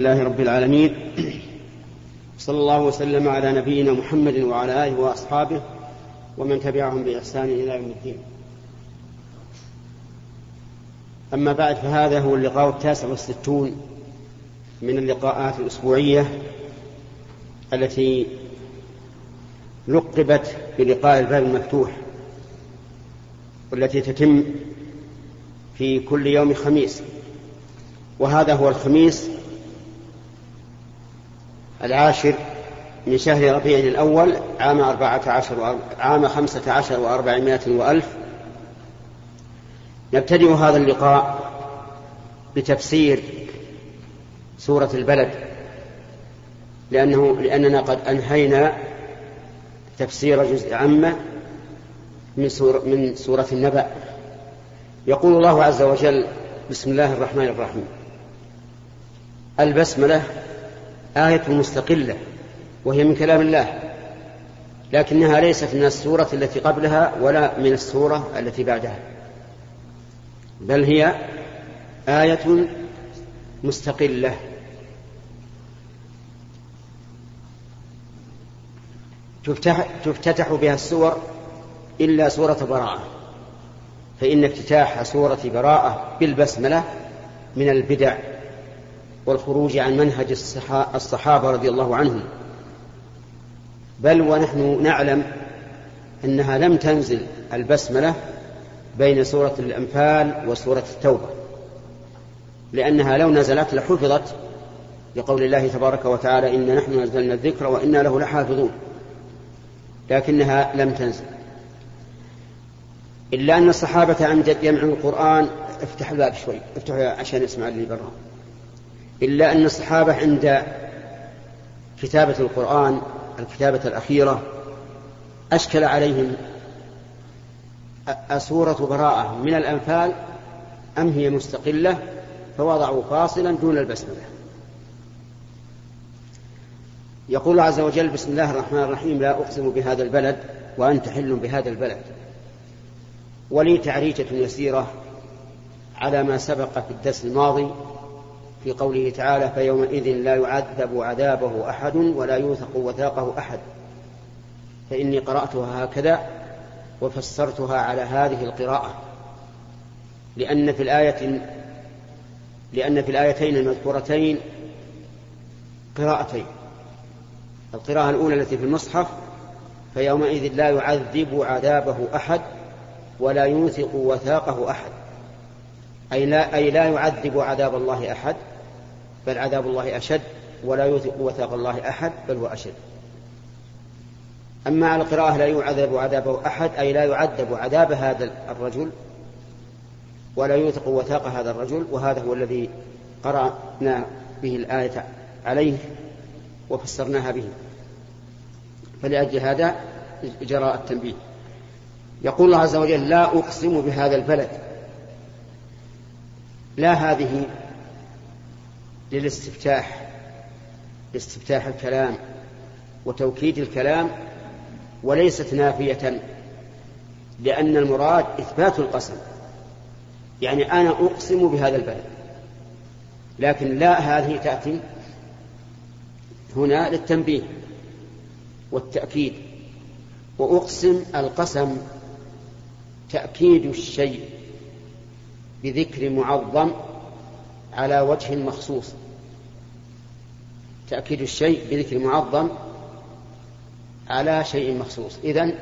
الله رب العالمين. صلى الله وسلم على نبينا محمد وعلى آله وأصحابه ومن تبعهم بإحسان إلى يوم الدين. أما بعد فهذا هو اللقاء التاسع والستون من اللقاءات الأسبوعية التي لقبت بلقاء الباب المفتوح والتي تتم في كل يوم خميس. وهذا هو الخميس العاشر من شهر ربيع الأول عام أربعة عشر عام خمسة عشر وأربعمائة وألف. نبتدئ هذا اللقاء بتفسير سورة البلد لأنه لأننا قد أنهينا تفسير جزء عامة من سورة, من سورة النبأ. يقول الله عز وجل بسم الله الرحمن الرحيم البسملة آية مستقلة وهي من كلام الله لكنها ليست من السورة التي قبلها ولا من السورة التي بعدها بل هي آية مستقلة. تفتح, تفتتح بها السور إلا سورة براءة فإن افتتاح سورة براءة بالبسملة من البدع. والخروج عن منهج الصحابة رضي الله عنهم. بل ونحن نعلم أنها لم تنزل البسملة بين سورة الأنفال وسورة التوبة لأنها لو نزلت لحفظت لقول الله تبارك وتعالى إن نحن نزلنا الذكر وإنا له لحافظون لكنها لم تنزل. إلا أن الصحابة عند جمع القرآن افتح الباب شوي افتح عشان يسمع اللي برا إلا أن الصحابة عند كتابة القرآن الكتابة الأخيرة أشكل عليهم أسورة براءة من الأنفال أم هي مستقلة فوضعوا فاصلا دون البسملة. يقول عز وجل بسم الله الرحمن الرحيم لا أقسم بهذا البلد وأنت حل بهذا البلد. ولي تعريجة يسيرة على ما سبق في الدرس الماضي في قوله تعالى فيومئذ لا يعذب عذابه أحد ولا يوثق وثاقه أحد. فإني قرأتها هكذا وفسرتها على هذه القراءة. لأن في الآية لأن في الآيتين المذكورتين قراءتين. القراءة الأولى التي في المصحف فيومئذ لا يعذب عذابه أحد ولا يوثق وثاقه أحد. أي لا, أي لا يعذب عذاب الله أحد بل عذاب الله أشد ولا يوثق وثاق الله أحد بل هو أشد. أما على القراءة لا يعذب عذابه أحد أي لا يعذب عذاب هذا الرجل ولا يوثق وثاق هذا الرجل وهذا هو الذي قرأنا به الآية عليه وفسرناها به. فلأجل هذا جرى التنبيه. يقول الله عز وجل لا أقسم بهذا البلد. لا هذه للاستفتاح لاستفتاح الكلام وتوكيد الكلام وليست نافية لأن المراد إثبات القسم. يعني أنا أقسم بهذا البلد لكن لا هذه تأتي هنا للتنبيه والتأكيد. وأقسم القسم تأكيد الشيء بذكر معظم على وجه مخصوص. تأكيد الشيء بذكر معظم على شيء مخصوص. إذن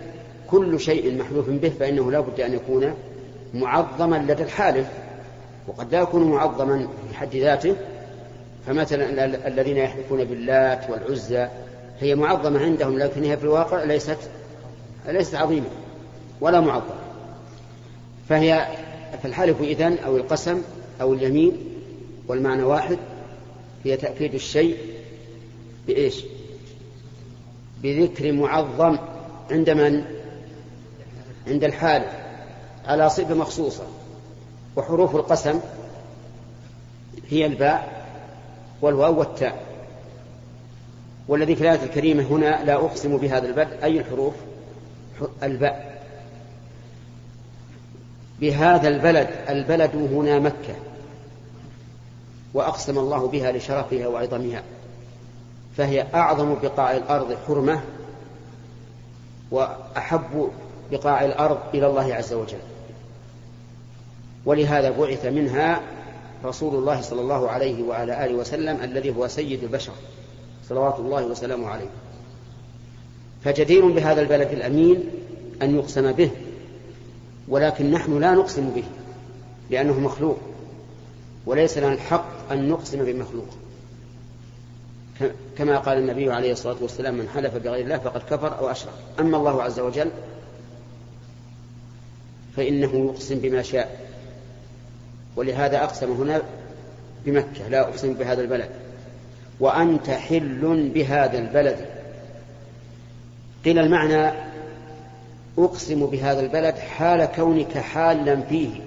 كل شيء محلوف به فإنه لا بد أن يكون معظما لدى الحالف وقد لا يكون معظما في حد ذاته. فمثلا الذين يحلفون باللات والعزى هي معظمة عندهم لكن هي في الواقع ليست ليست عظيمة ولا معظمة. فهي فالحلف إذن أو القسم أو اليمين والمعنى واحد هي تأكيد الشيء بإيش؟ بذكر معظم عند من؟ عند الحالف على صفة مخصوصة. وحروف القسم هي الباء والواو والتاء. والذي في الآية الكريمة هنا لا أقسم بهذا البلد أي الحروف؟ الباء. بهذا البلد البلد هنا مكة. وأقسم الله بها لشرفها وعظمها. فهي أعظم بقاع الأرض حرمة وأحب بقاع الأرض إلى الله عز وجل. ولهذا بعث منها رسول الله صلى الله عليه وعلى آله وسلم الذي هو سيد البشر. صلوات الله وسلامه عليه. فجدير بهذا البلد الأمين أن يقسم به ولكن نحن لا نقسم به لأنه مخلوق. وليس لنا الحق أن نقسم بمخلوق. كما قال النبي عليه الصلاة والسلام من حلف بغير الله فقد كفر أو أشرك. أما الله عز وجل فإنه يقسم بما شاء. ولهذا أقسم هنا بمكة لا أقسم بهذا البلد. وأنت حل بهذا البلد. قيل المعنى أقسم بهذا البلد حال كونك حالا فيه.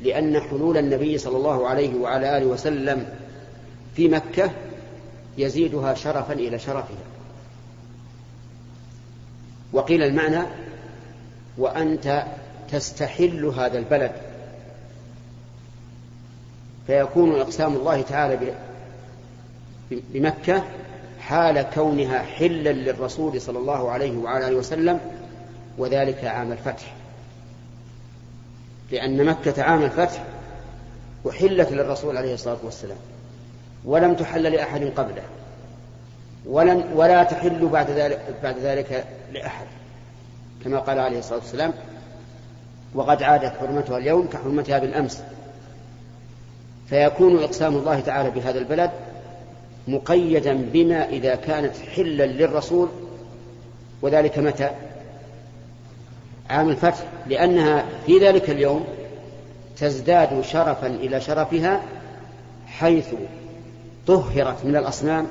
لأن حلول النبي صلى الله عليه وعلى آله وسلم في مكة يزيدها شرفا إلى شرفها. وقيل المعنى وأنت تستحل هذا البلد. فيكون إقسام الله تعالى بمكة حال كونها حلا للرسول صلى الله عليه وعلى آله وسلم وذلك عام الفتح. لأن مكة عام الفتح أحلت للرسول عليه الصلاة والسلام ولم تحل لأحد قبله ولن ولا تحل بعد ذلك بعد ذلك لأحد. كما قال عليه الصلاة والسلام وقد عادت حرمتها اليوم كحرمتها بالأمس. فيكون إقسام الله تعالى بهذا البلد مقيدا بما إذا كانت حلا للرسول وذلك متى؟ عام الفتح لأنها في ذلك اليوم تزداد شرفا إلى شرفها حيث طهرت من الأصنام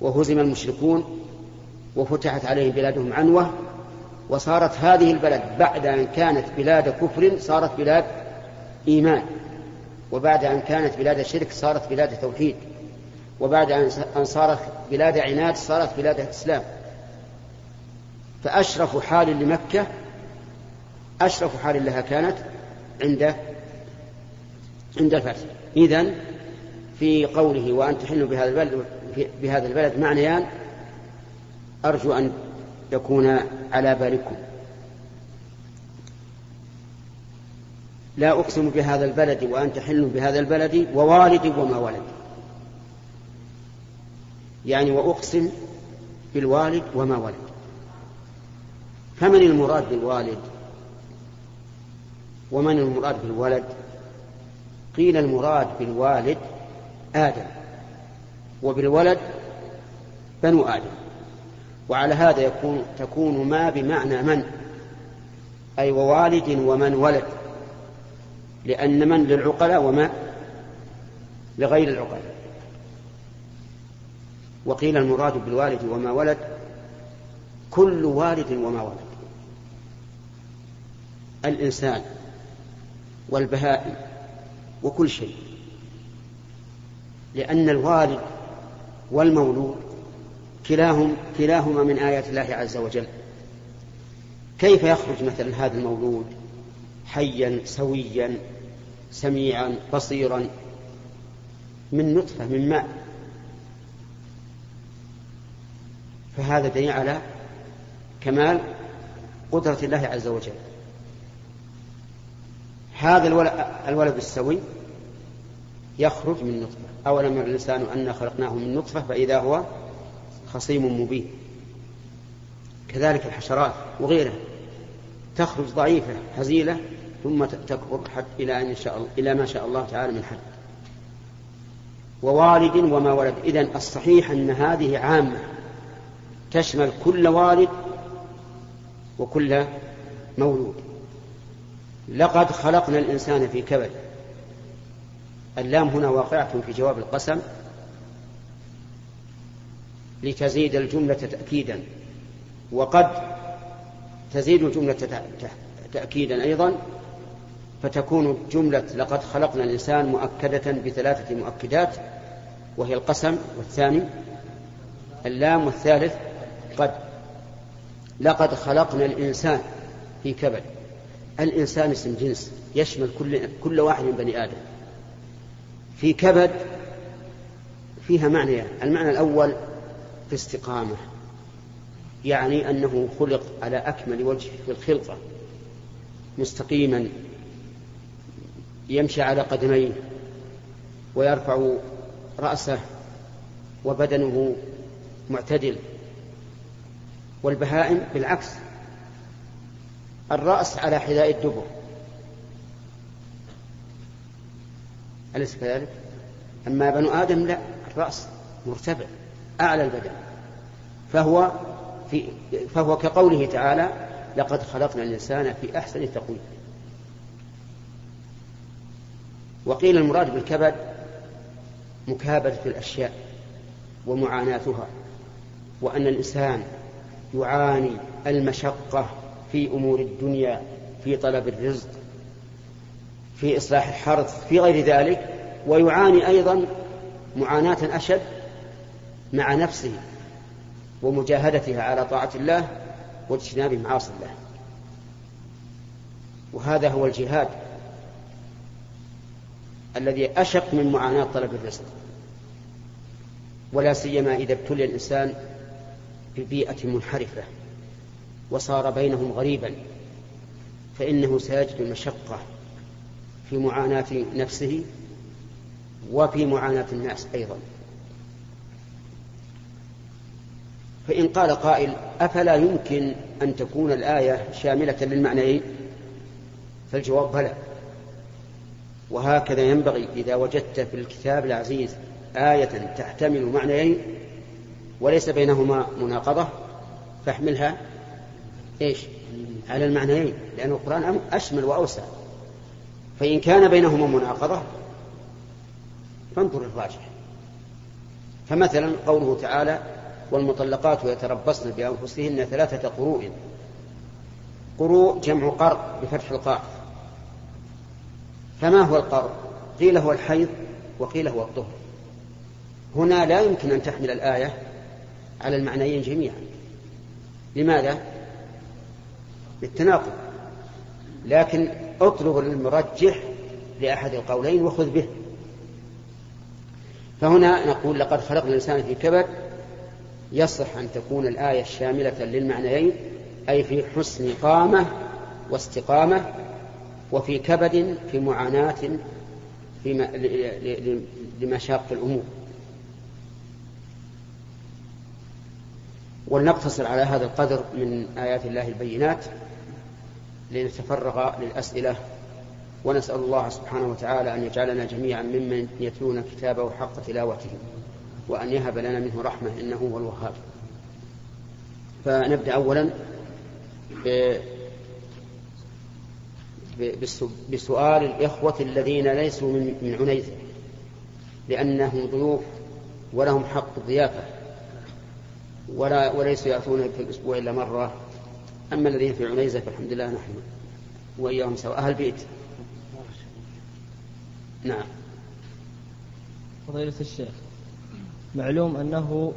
وهزم المشركون وفتحت عليهم بلادهم عنوة وصارت هذه البلد بعد أن كانت بلاد كفر صارت بلاد إيمان وبعد أن كانت بلاد شرك صارت بلاد توحيد وبعد أن صارت بلاد عناد صارت بلاد إسلام. فأشرف حال لمكة أشرف حال لها كانت عند عند الفتح إذن في قوله وأن تحلوا بهذا البلد بهذا البلد معنيان أرجو أن يكون على بالكم. لا أقسم بهذا البلد وأنت حل بهذا البلد ووالد وما ولد. يعني وأقسم بالوالد وما ولد. فمن المراد بالوالد؟ ومن المراد بالولد؟ قيل المراد بالوالد آدم وبالولد بنو آدم. وعلى هذا يكون تكون ما بمعنى من؟ أي ووالد ومن ولد. لأن من للعقلاء وما لغير العقلاء. وقيل المراد بالوالد وما ولد كل والد وما ولد. الإنسان والبهائم وكل شيء. لأن الوالد والمولود كلاهم كلاهما من آيات الله عز وجل. كيف يخرج مثلا هذا المولود حيا سويا سميعا بصيرا؟ من نطفة من ماء. فهذا دليل على كمال قدرة الله عز وجل. هذا الولد السوي يخرج من نطفة. أولم يرى الإنسان أنا خلقناه من نطفة فإذا هو خصيم مبين. كذلك الحشرات وغيرها. تخرج ضعيفة هزيلة ثم تكبر حتى إلى أن شاء إلى ما شاء الله تعالى من حد. ووالد وما ولد. إذن الصحيح أن هذه عامة. تشمل كل والد وكل مولود. لقد خلقنا الإنسان في كبد. اللام هنا واقعة في جواب القسم لتزيد الجملة تأكيدا. وقد تزيد الجملة تأكيدا أيضا فتكون جملة لقد خلقنا الإنسان مؤكدة بثلاثة مؤكدات وهي القسم والثاني اللام والثالث قد. لقد خلقنا الإنسان في كبد. الإنسان اسم جنس يشمل كل كل واحد من بني آدم. في كبد فيها معنيان المعنى الأول في استقامة يعني أنه خلق على أكمل وجه في الخلقة مستقيما يمشي على قدميه ويرفع رأسه وبدنه معتدل. والبهائم بالعكس الرأس على حذاء الدبر. أليس كذلك؟ أما بنو آدم لا الرأس مرتفع أعلى البدن. فهو في فهو كقوله تعالى لقد خلقنا الإنسان في أحسن تقويم. وقيل المراد بالكبد مكابدة الأشياء ومعاناتها وأن الإنسان يعاني المشقة في أمور الدنيا في طلب الرزق في إصلاح الحرث في غير ذلك ويعاني أيضا معاناة أشد مع نفسه ومجاهدتها على طاعة الله واجتناب معاصي الله. وهذا هو الجهاد الذي أشق من معاناة طلب الرزق. ولا سيما إذا ابتلي الإنسان ببيئة منحرفة. وصار بينهم غريبا فإنه سيجد المشقة في معاناة نفسه وفي معاناة الناس أيضا. فإن قال قائل أفلا يمكن أن تكون الآية شاملة للمعنيين؟ فالجواب بلى. وهكذا ينبغي إذا وجدت في الكتاب العزيز آية تحتمل معنيين وليس بينهما مناقضة فاحملها إيش؟ على المعنيين لأن القرآن أشمل وأوسع. فإن كان بينهما مناقضة فانظر الراجح. فمثلا قوله تعالى والمطلقات يتربصن بأنفسهن ثلاثة قروء. قروء جمع قرء بفتح القاف. فما هو القرء؟ قيل هو الحيض وقيل هو الطهر. هنا لا يمكن أن تحمل الآية على المعنيين جميعا. لماذا؟ للتناقض لكن اطلب المرجح لأحد القولين وخذ به. فهنا نقول لقد خلقنا الإنسان في كبد يصح أن تكون الآية شاملة للمعنيين أي في حسن قامة واستقامة وفي كبد في معاناة في لمشاق الأمور. ولنقتصر على هذا القدر من آيات الله البينات. لنتفرغ للأسئلة. ونسأل الله سبحانه وتعالى أن يجعلنا جميعا ممن يتلون كتابه حق تلاوته وأن يهب لنا منه رحمة إنه هو الوهاب. فنبدأ أولا بسؤال الإخوة الذين ليسوا من عنيزة لأنهم ضيوف ولهم حق الضيافة. ولا وليسوا يأتون في الأسبوع إلا مرة. أما الذين في عنيزة فالحمد لله نحن وإياهم سواء أهل بيت. نعم. فضيلة الشيخ معلوم أنه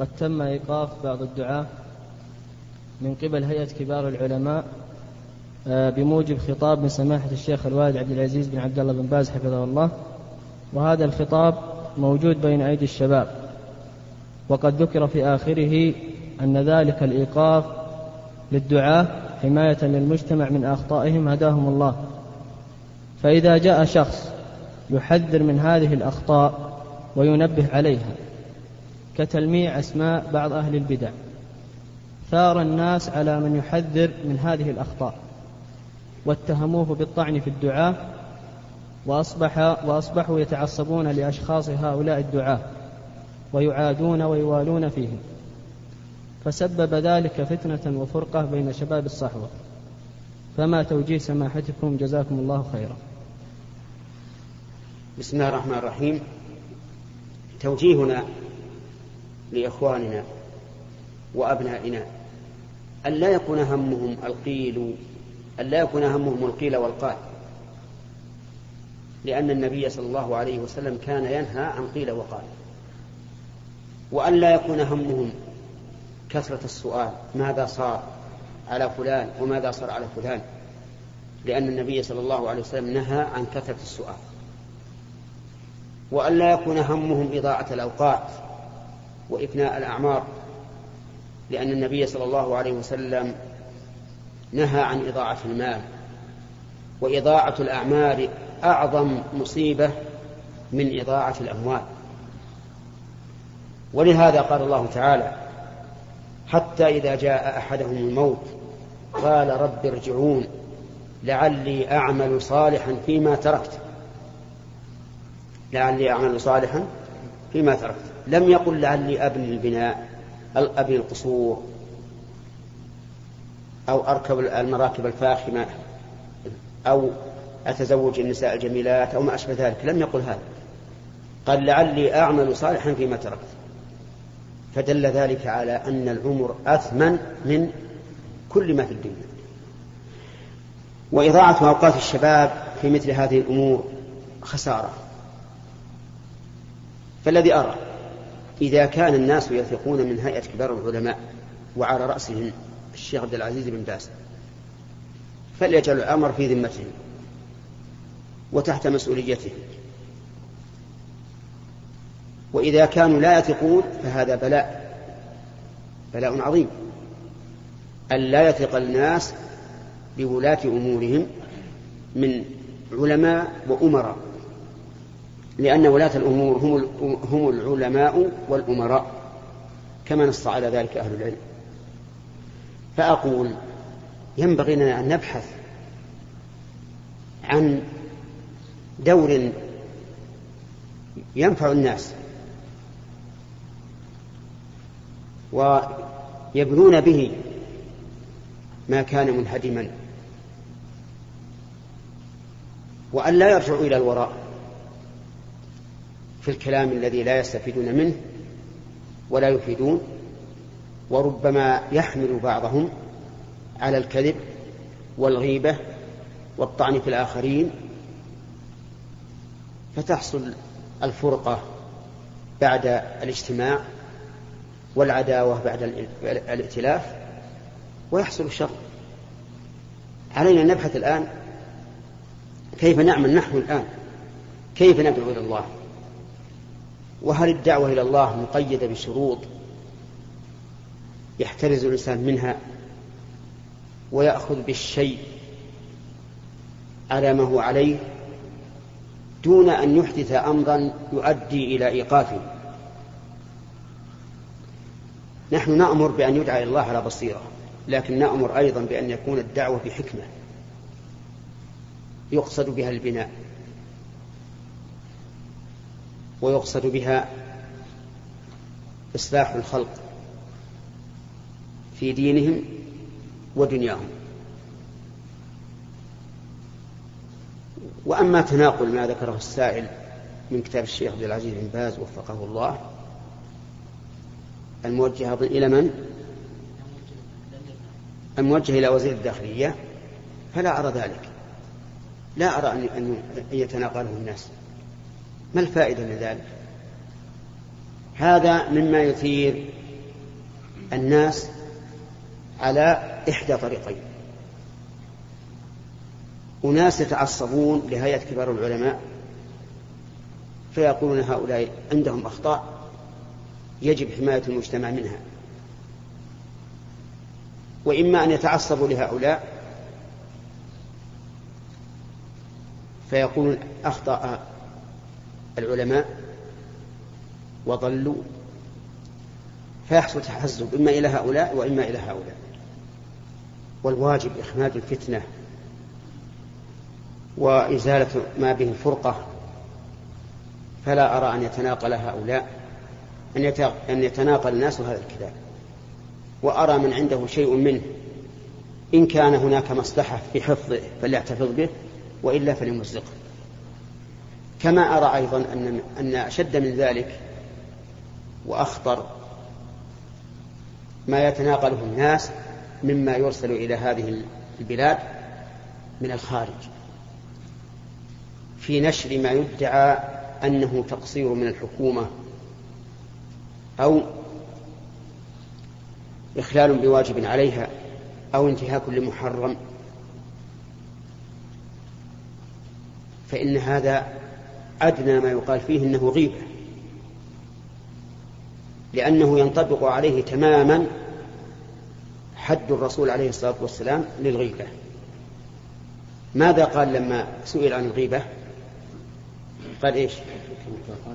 قد تم إيقاف بعض الدعاة من قبل هيئة كبار العلماء آه، بموجب خطاب من سماحة الشيخ الوالد عبد العزيز بن عبد الله بن باز حفظه الله. وهذا الخطاب موجود بين أيدي الشباب. وقد ذكر في آخره أن ذلك الإيقاف للدعاة حماية للمجتمع من أخطائهم هداهم الله. فإذا جاء شخص يحذر من هذه الأخطاء وينبه عليها كتلميع أسماء بعض أهل البدع ثار الناس على من يحذر من هذه الأخطاء واتهموه بالطعن في الدعاة وأصبح وأصبحوا يتعصبون لأشخاص هؤلاء الدعاة ويعادون ويوالون فيهم. فسبب ذلك فتنة وفرقة بين شباب الصحوة. فما توجيه سماحتكم جزاكم الله خيرا. بسم الله الرحمن الرحيم. توجيهنا لإخواننا وأبنائنا أن لا يكون همهم القيل أن لا يكون همهم القيل والقال. لأن النبي صلى الله عليه وسلم كان ينهى عن قيل وقال. وأن لا يكون همهم كثرة السؤال ماذا صار على فلان وماذا صار على فلان؟ لأن النبي صلى الله عليه وسلم نهى عن كثرة السؤال. وألا يكون همهم إضاعة الأوقات وإفناء الأعمار لأن النبي صلى الله عليه وسلم نهى عن إضاعة المال. وإضاعة الأعمال أعظم مصيبة من إضاعة الأموال. ولهذا قال الله تعالى حتى إذا جاء أحدهم الموت قال رب ارجعون لعلي أعمل صالحا فيما تركت. لعلي أعمل صالحا فيما تركت. لم يقل لعلي أبني البناء أبني القصور أو أركب المراكب الفاخمة أو أتزوج النساء الجميلات أو ما أشبه ذلك. لم يقل هذا. قال لعلي أعمل صالحا فيما تركت. فدل ذلك على أن العمر أثمن من كل ما في الدنيا. وإضاعة أوقات الشباب في مثل هذه الأمور خسارة. فالذي أرى إذا كان الناس يثقون من هيئة كبار العلماء وعلى رأسهم الشيخ عبد العزيز بن باز فليجعل الأمر في ذمتهم وتحت مسؤوليتهم. وإذا كانوا لا يثقون فهذا بلاء بلاء عظيم. أن لا يثق الناس بولاة أمورهم من علماء وأمراء لأن ولاة الأمور هم هم العلماء والأمراء كما نص على ذلك أهل العلم. فأقول ينبغي لنا أن نبحث عن دور ينفع الناس ويبنون به ما كان منهدما. وأن لا يرجعوا إلى الوراء في الكلام الذي لا يستفيدون منه ولا يفيدون وربما يحمل بعضهم على الكذب والغيبة والطعن في الآخرين. فتحصل الفرقة بعد الاجتماع والعداوة بعد الائتلاف ويحصل الشر. علينا أن نبحث الآن كيف نعمل نحن الآن؟ كيف ندعو إلى الله؟ وهل الدعوة إلى الله مقيدة بشروط يحترز الإنسان منها ويأخذ بالشيء على ما هو عليه دون أن يحدث أمرا يؤدي إلى إيقافه؟ نحن نأمر بأن يدعى إلى الله على بصيرة لكن نأمر أيضا بأن يكون الدعوة بحكمة يقصد بها البناء ويقصد بها إصلاح الخلق في دينهم ودنياهم. وأما تناقل ما ذكره السائل من كتاب الشيخ عبد العزيز بن باز وفقه الله الموجه إلى من؟ الموجه إلى وزير الداخلية. فلا أرى ذلك. لا أرى أن يتناقله الناس. ما الفائدة من ذلك؟ هذا مما يثير الناس على إحدى طريقين. أناس يتعصبون لهيئة كبار العلماء فيقولون هؤلاء عندهم أخطاء. يجب حماية المجتمع منها. وإما أن يتعصبوا لهؤلاء فيقولون أخطأ العلماء وضلوا فيحصل تحزب إما إلى هؤلاء وإما إلى هؤلاء. والواجب إخماد الفتنة وإزالة ما به الفرقة. فلا أرى أن يتناقل هؤلاء. أن يتناقل الناس هذا الكتاب. وأرى من عنده شيء منه. إن كان هناك مصلحة في حفظه فليحتفظ به وإلا فليمزقه. كما أرى أيضا أن أن أشد من ذلك وأخطر ما يتناقله الناس مما يرسل إلى هذه البلاد من الخارج. في نشر ما يدعى أنه تقصير من الحكومة أو إخلال بواجب عليها أو انتهاك لمحرم. فإن هذا أدنى ما يقال فيه إنه غيبة لأنه ينطبق عليه تماما حد الرسول عليه الصلاة والسلام للغيبة. ماذا قال لما سئل عن الغيبة؟ قال إيش؟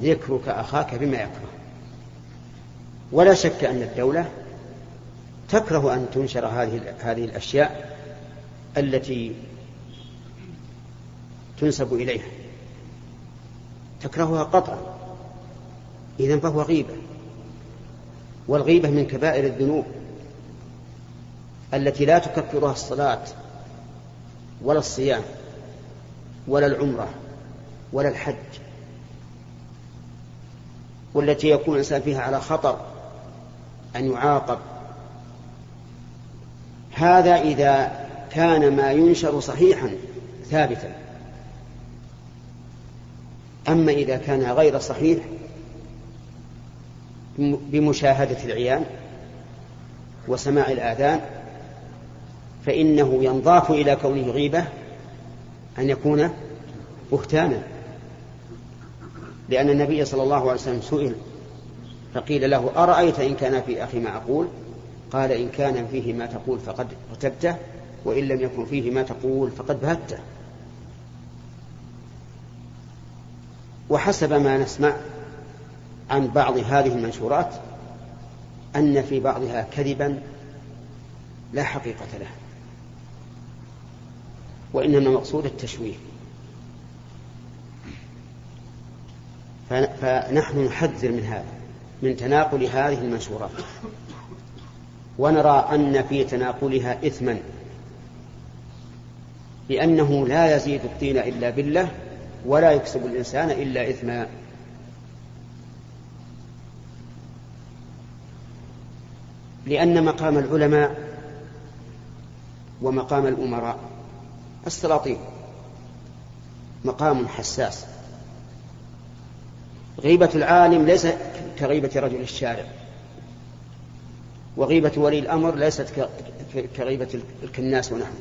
ذكرك أخاك بما يكره. ولا شك أن الدولة تكره أن تنشر هذه هذه الأشياء التي تنسب إليها. تكرهها قطعا. إذا فهو غيبة. والغيبة من كبائر الذنوب التي لا تكفرها الصلاة ولا الصيام ولا العمرة ولا الحج والتي يكون الإنسان فيها على خطر أن يعاقب. هذا إذا كان ما ينشر صحيحا ثابتا. أما إذا كان غير صحيح بمشاهدة العيان وسماع الآذان فإنه ينضاف إلى كونه غيبة أن يكون بهتانا. لأن النبي صلى الله عليه وسلم سئل فقيل له أرأيت إن كان في أخي ما أقول قال إن كان فيه ما تقول فقد ارتبته وإن لم يكن فيه ما تقول فقد بهته. وحسب ما نسمع عن بعض هذه المنشورات أن في بعضها كذبا لا حقيقة له وإنما مقصود التشويه. فنحن نحذر من هذا. من تناقل هذه المنشورات ونرى أن في تناقلها إثما. لأنه لا يزيد الدين إلا بالله ولا يكسب الإنسان إلا إثما. لأن مقام العلماء ومقام الأمراء السلاطين. مقام حساس. غيبة العالم ليس كغيبة رجل الشارع. وغيبة ولي الأمر ليست كغيبة الكناس ونحن.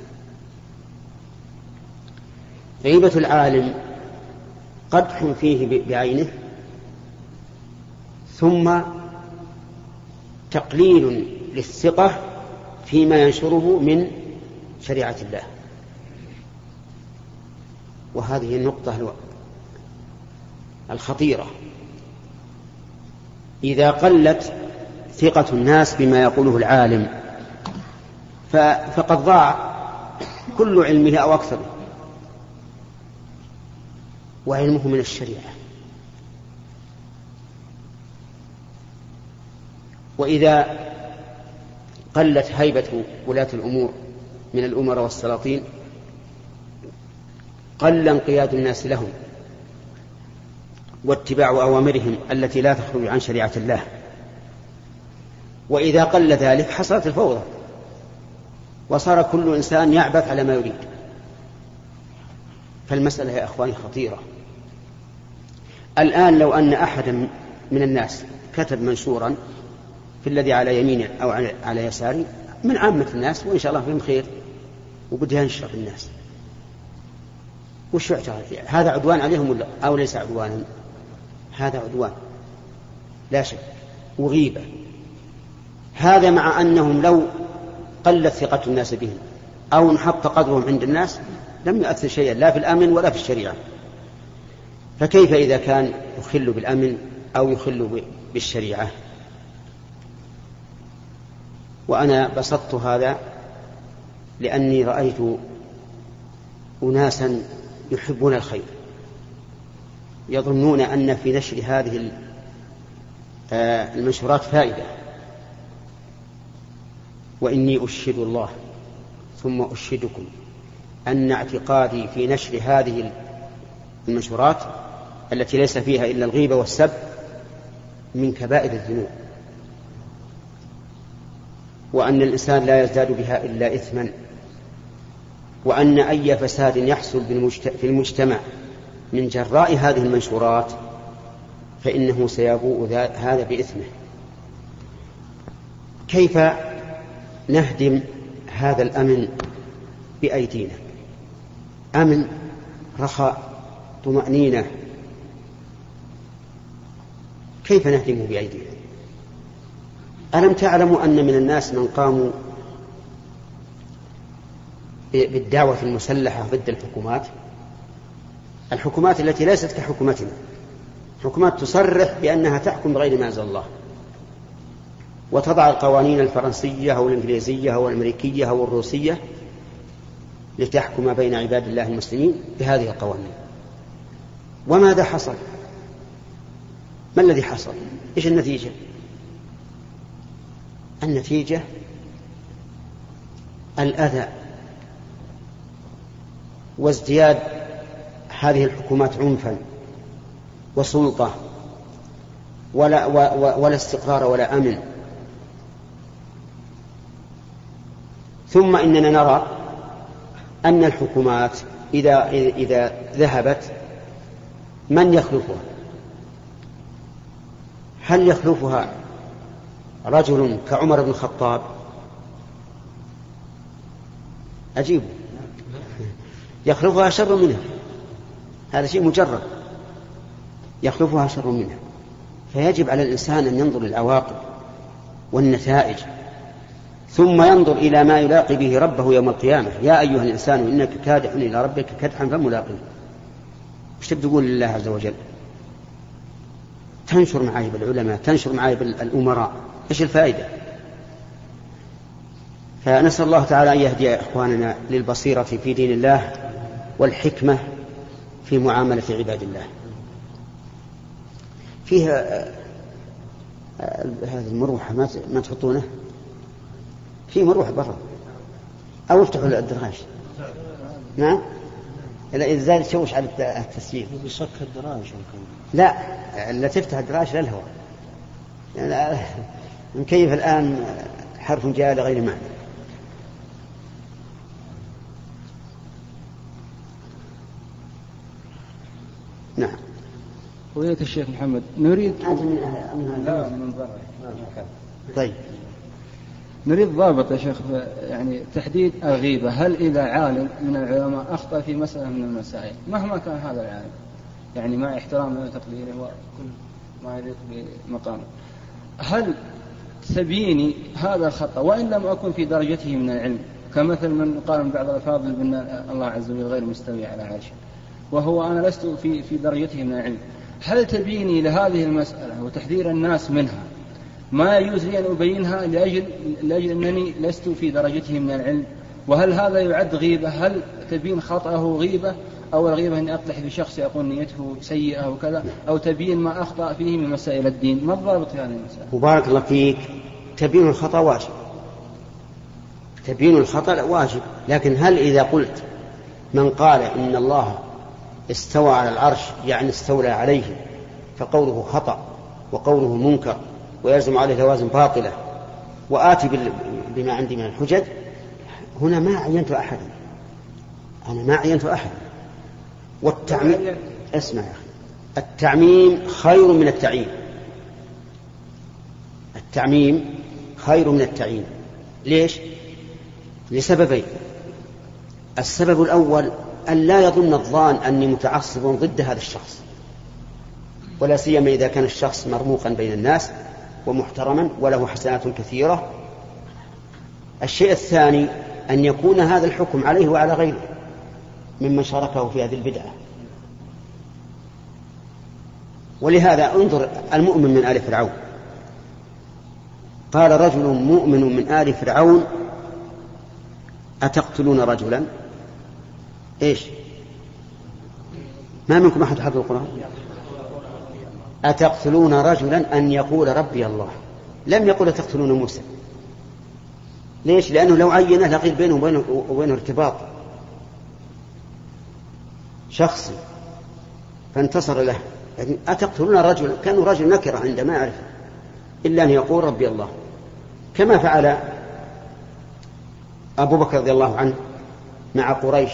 غيبة العالم قدح فيه بعينه ثم تقليل للثقة فيما ينشره من شريعة الله. وهذه النقطة الخطيرة. إذا قلت ثقة الناس بما يقوله العالم فقد ضاع كل علمه أو أكثره. وعلمه من الشريعة. وإذا قلت هيبة ولاة الأمور من الأمراء والسلاطين قل انقياد الناس لهم. واتباع أوامرهم التي لا تخرج عن شريعة الله. وإذا قل ذلك حصلت الفوضى. وصار كل إنسان يعبث على ما يريد. فالمسألة يا إخواني خطيرة. الآن لو أن أحدا من الناس كتب منشورا في الذي على يمينه أو على يساره من عامة الناس وإن شاء الله فيهم خير. وبده ينشر في الناس. وش يعتبر هذا عدوان عليهم ولا أو ليس عدوانا؟ هذا عدوان. لا شك. وغيبة هذا مع أنهم لو قلت ثقة الناس بهم أو انحط قدرهم عند الناس لم يؤثر شيئا لا في الأمن ولا في الشريعة. فكيف إذا كان يخل بالأمن أو يخل بالشريعة؟ وأنا بسطت هذا لأني رأيت أناسا يحبون الخير. يظنون أن في نشر هذه آه، المنشورات فائدة. وإني أشهد الله ثم أشهدكم أن اعتقادي في نشر هذه المنشورات التي ليس فيها إلا الغيبة والسب من كبائر الذنوب. وأن الإنسان لا يزداد بها إلا إثما. وأن أي فساد يحصل في المجتمع من جراء هذه المنشورات فإنه سيبوء هذا بإثمه. كيف نهدم هذا الأمن بأيدينا؟ أمن رخاء طمأنينة. كيف نهدم بأيدينا؟ ألم تعلموا أن من الناس من قاموا بالدعوة المسلحة ضد الحكومات؟ الحكومات التي ليست كحكومتنا. حكومات تصرح بأنها تحكم بغير ما أنزل الله. وتضع القوانين الفرنسية أو الإنجليزية أو الأمريكية أو الروسية لتحكم بين عباد الله المسلمين بهذه القوانين. وماذا حصل؟ ما الذي حصل؟ إيش النتيجة؟ النتيجة الأذى وازدياد هذه الحكومات عنفا وسلطة ولا, ولا استقرار ولا أمن. ثم إننا نرى أن الحكومات إذا إذا ذهبت من يخلفها؟ هل يخلفها رجل كعمر بن الخطاب؟ أجيب يخلفها شر منها. هذا شيء مجرد يخلفها شر منها. فيجب على الإنسان أن ينظر للعواقب والنتائج ثم ينظر إلى ما يلاقي به ربه يوم القيامة. يا أيها الإنسان إنك كادح إلى ربك كدحا فملاقيه. وش تقول لله عز وجل؟ تنشر معايب العلماء تنشر معايب الأمراء. إيش الفائدة؟ فنسأل الله تعالى أن يهدي إخواننا للبصيرة في دين الله والحكمة في معاملة عباد الله. فيها آه، آه، هذه المروحة ما ما تحطونه؟ في مروحة برا. أو افتحوا الدراج نعم؟ إذا زاد تشوش على التسجيل. بيصك الدراج لا لا تفتح الدراج للهواء. يعني نكيف الآن حرف جاء لغير معنى. نعم. فضيلة الشيخ محمد نريد أنت من أهل لا من برا طيب. نريد ضابط يا شيخ يعني تحديد الغيبة. هل إذا عالم من العلماء أخطأ في مسألة من المسائل؟ مهما كان هذا العالم. يعني مع احترامه وتقديره وكل ما يليق بمقامه. هل تبيني هذا الخطأ؟ وإن لم أكن في درجته من العلم. كمثل من قال من بعض الألفاظ بأن الله عز وجل غير مستوي على عرشه. وهو أنا لست في في درجته من العلم. هل تبيني لهذه المسألة وتحذير الناس منها؟ ما يجوز لي أن أبينها لأجل, لأجل أنني لست في درجته من العلم؟ وهل هذا يعد غيبة؟ هل تبين خطأه غيبة؟ أو الغيبة أني أقدح في شخص يقول نيته سيئة وكذا أو تبين ما أخطأ فيه من مسائل الدين؟ ما الضابط في هذه المسألة؟ وبارك الله فيك. تبين الخطأ واجب. تبين الخطأ واجب. لكن هل إذا قلت من قال إن الله استوى على العرش يعني استولى عليه فقوله خطأ وقوله منكر ويلزم عليه لوازم باطلة. وآتي بما عندي من الحجج هنا ما عينت أحدا أنا ما عينت أحدا والتعميم اسمع يا أخي. التعميم خير من التعيين. التعميم خير من التعيين. ليش؟ لسببين. السبب الأول أن لا يظن الظان أني متعصب ضد هذا الشخص. ولا سيما إذا كان الشخص مرموقا بين الناس ومحترما وله حسنات كثيرة. الشيء الثاني أن يكون هذا الحكم عليه وعلى غيره ممن شاركه في هذه البدعة. ولهذا انظر المؤمن من آل فرعون. قال رجل مؤمن من آل فرعون أتقتلون رجلا؟ إيش؟ ما منكم أحد حفظ القرآن؟ أتقتلون رجلا أن يقول ربي الله. لم يقل أتقتلون موسى. ليش؟ لأنه لو عينه لقيل بينه وبينه, وبينه ارتباط شخصي فانتصر له. لكن أتقتلون رجلا؟ كانوا رجل نكرة عندما يعرف. إلا أن يقول ربي الله. كما فعل أبو بكر رضي الله عنه مع قريش.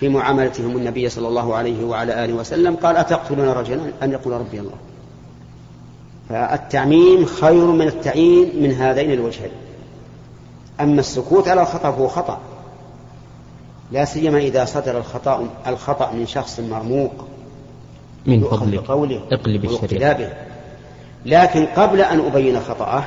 في معاملتهم النبي صلى الله عليه وعلى آله وسلم قال أتقتلون رجلا؟ أن يقول ربي الله. فالتعميم خير من التعيين من هذين الوجهين. أما السكوت على الخطأ فهو خطأ. لا سيما إذا صدر الخطأ الخطأ من شخص مرموق. من فضلك. اقلب الشريعة. لكن قبل أن أبين خطأه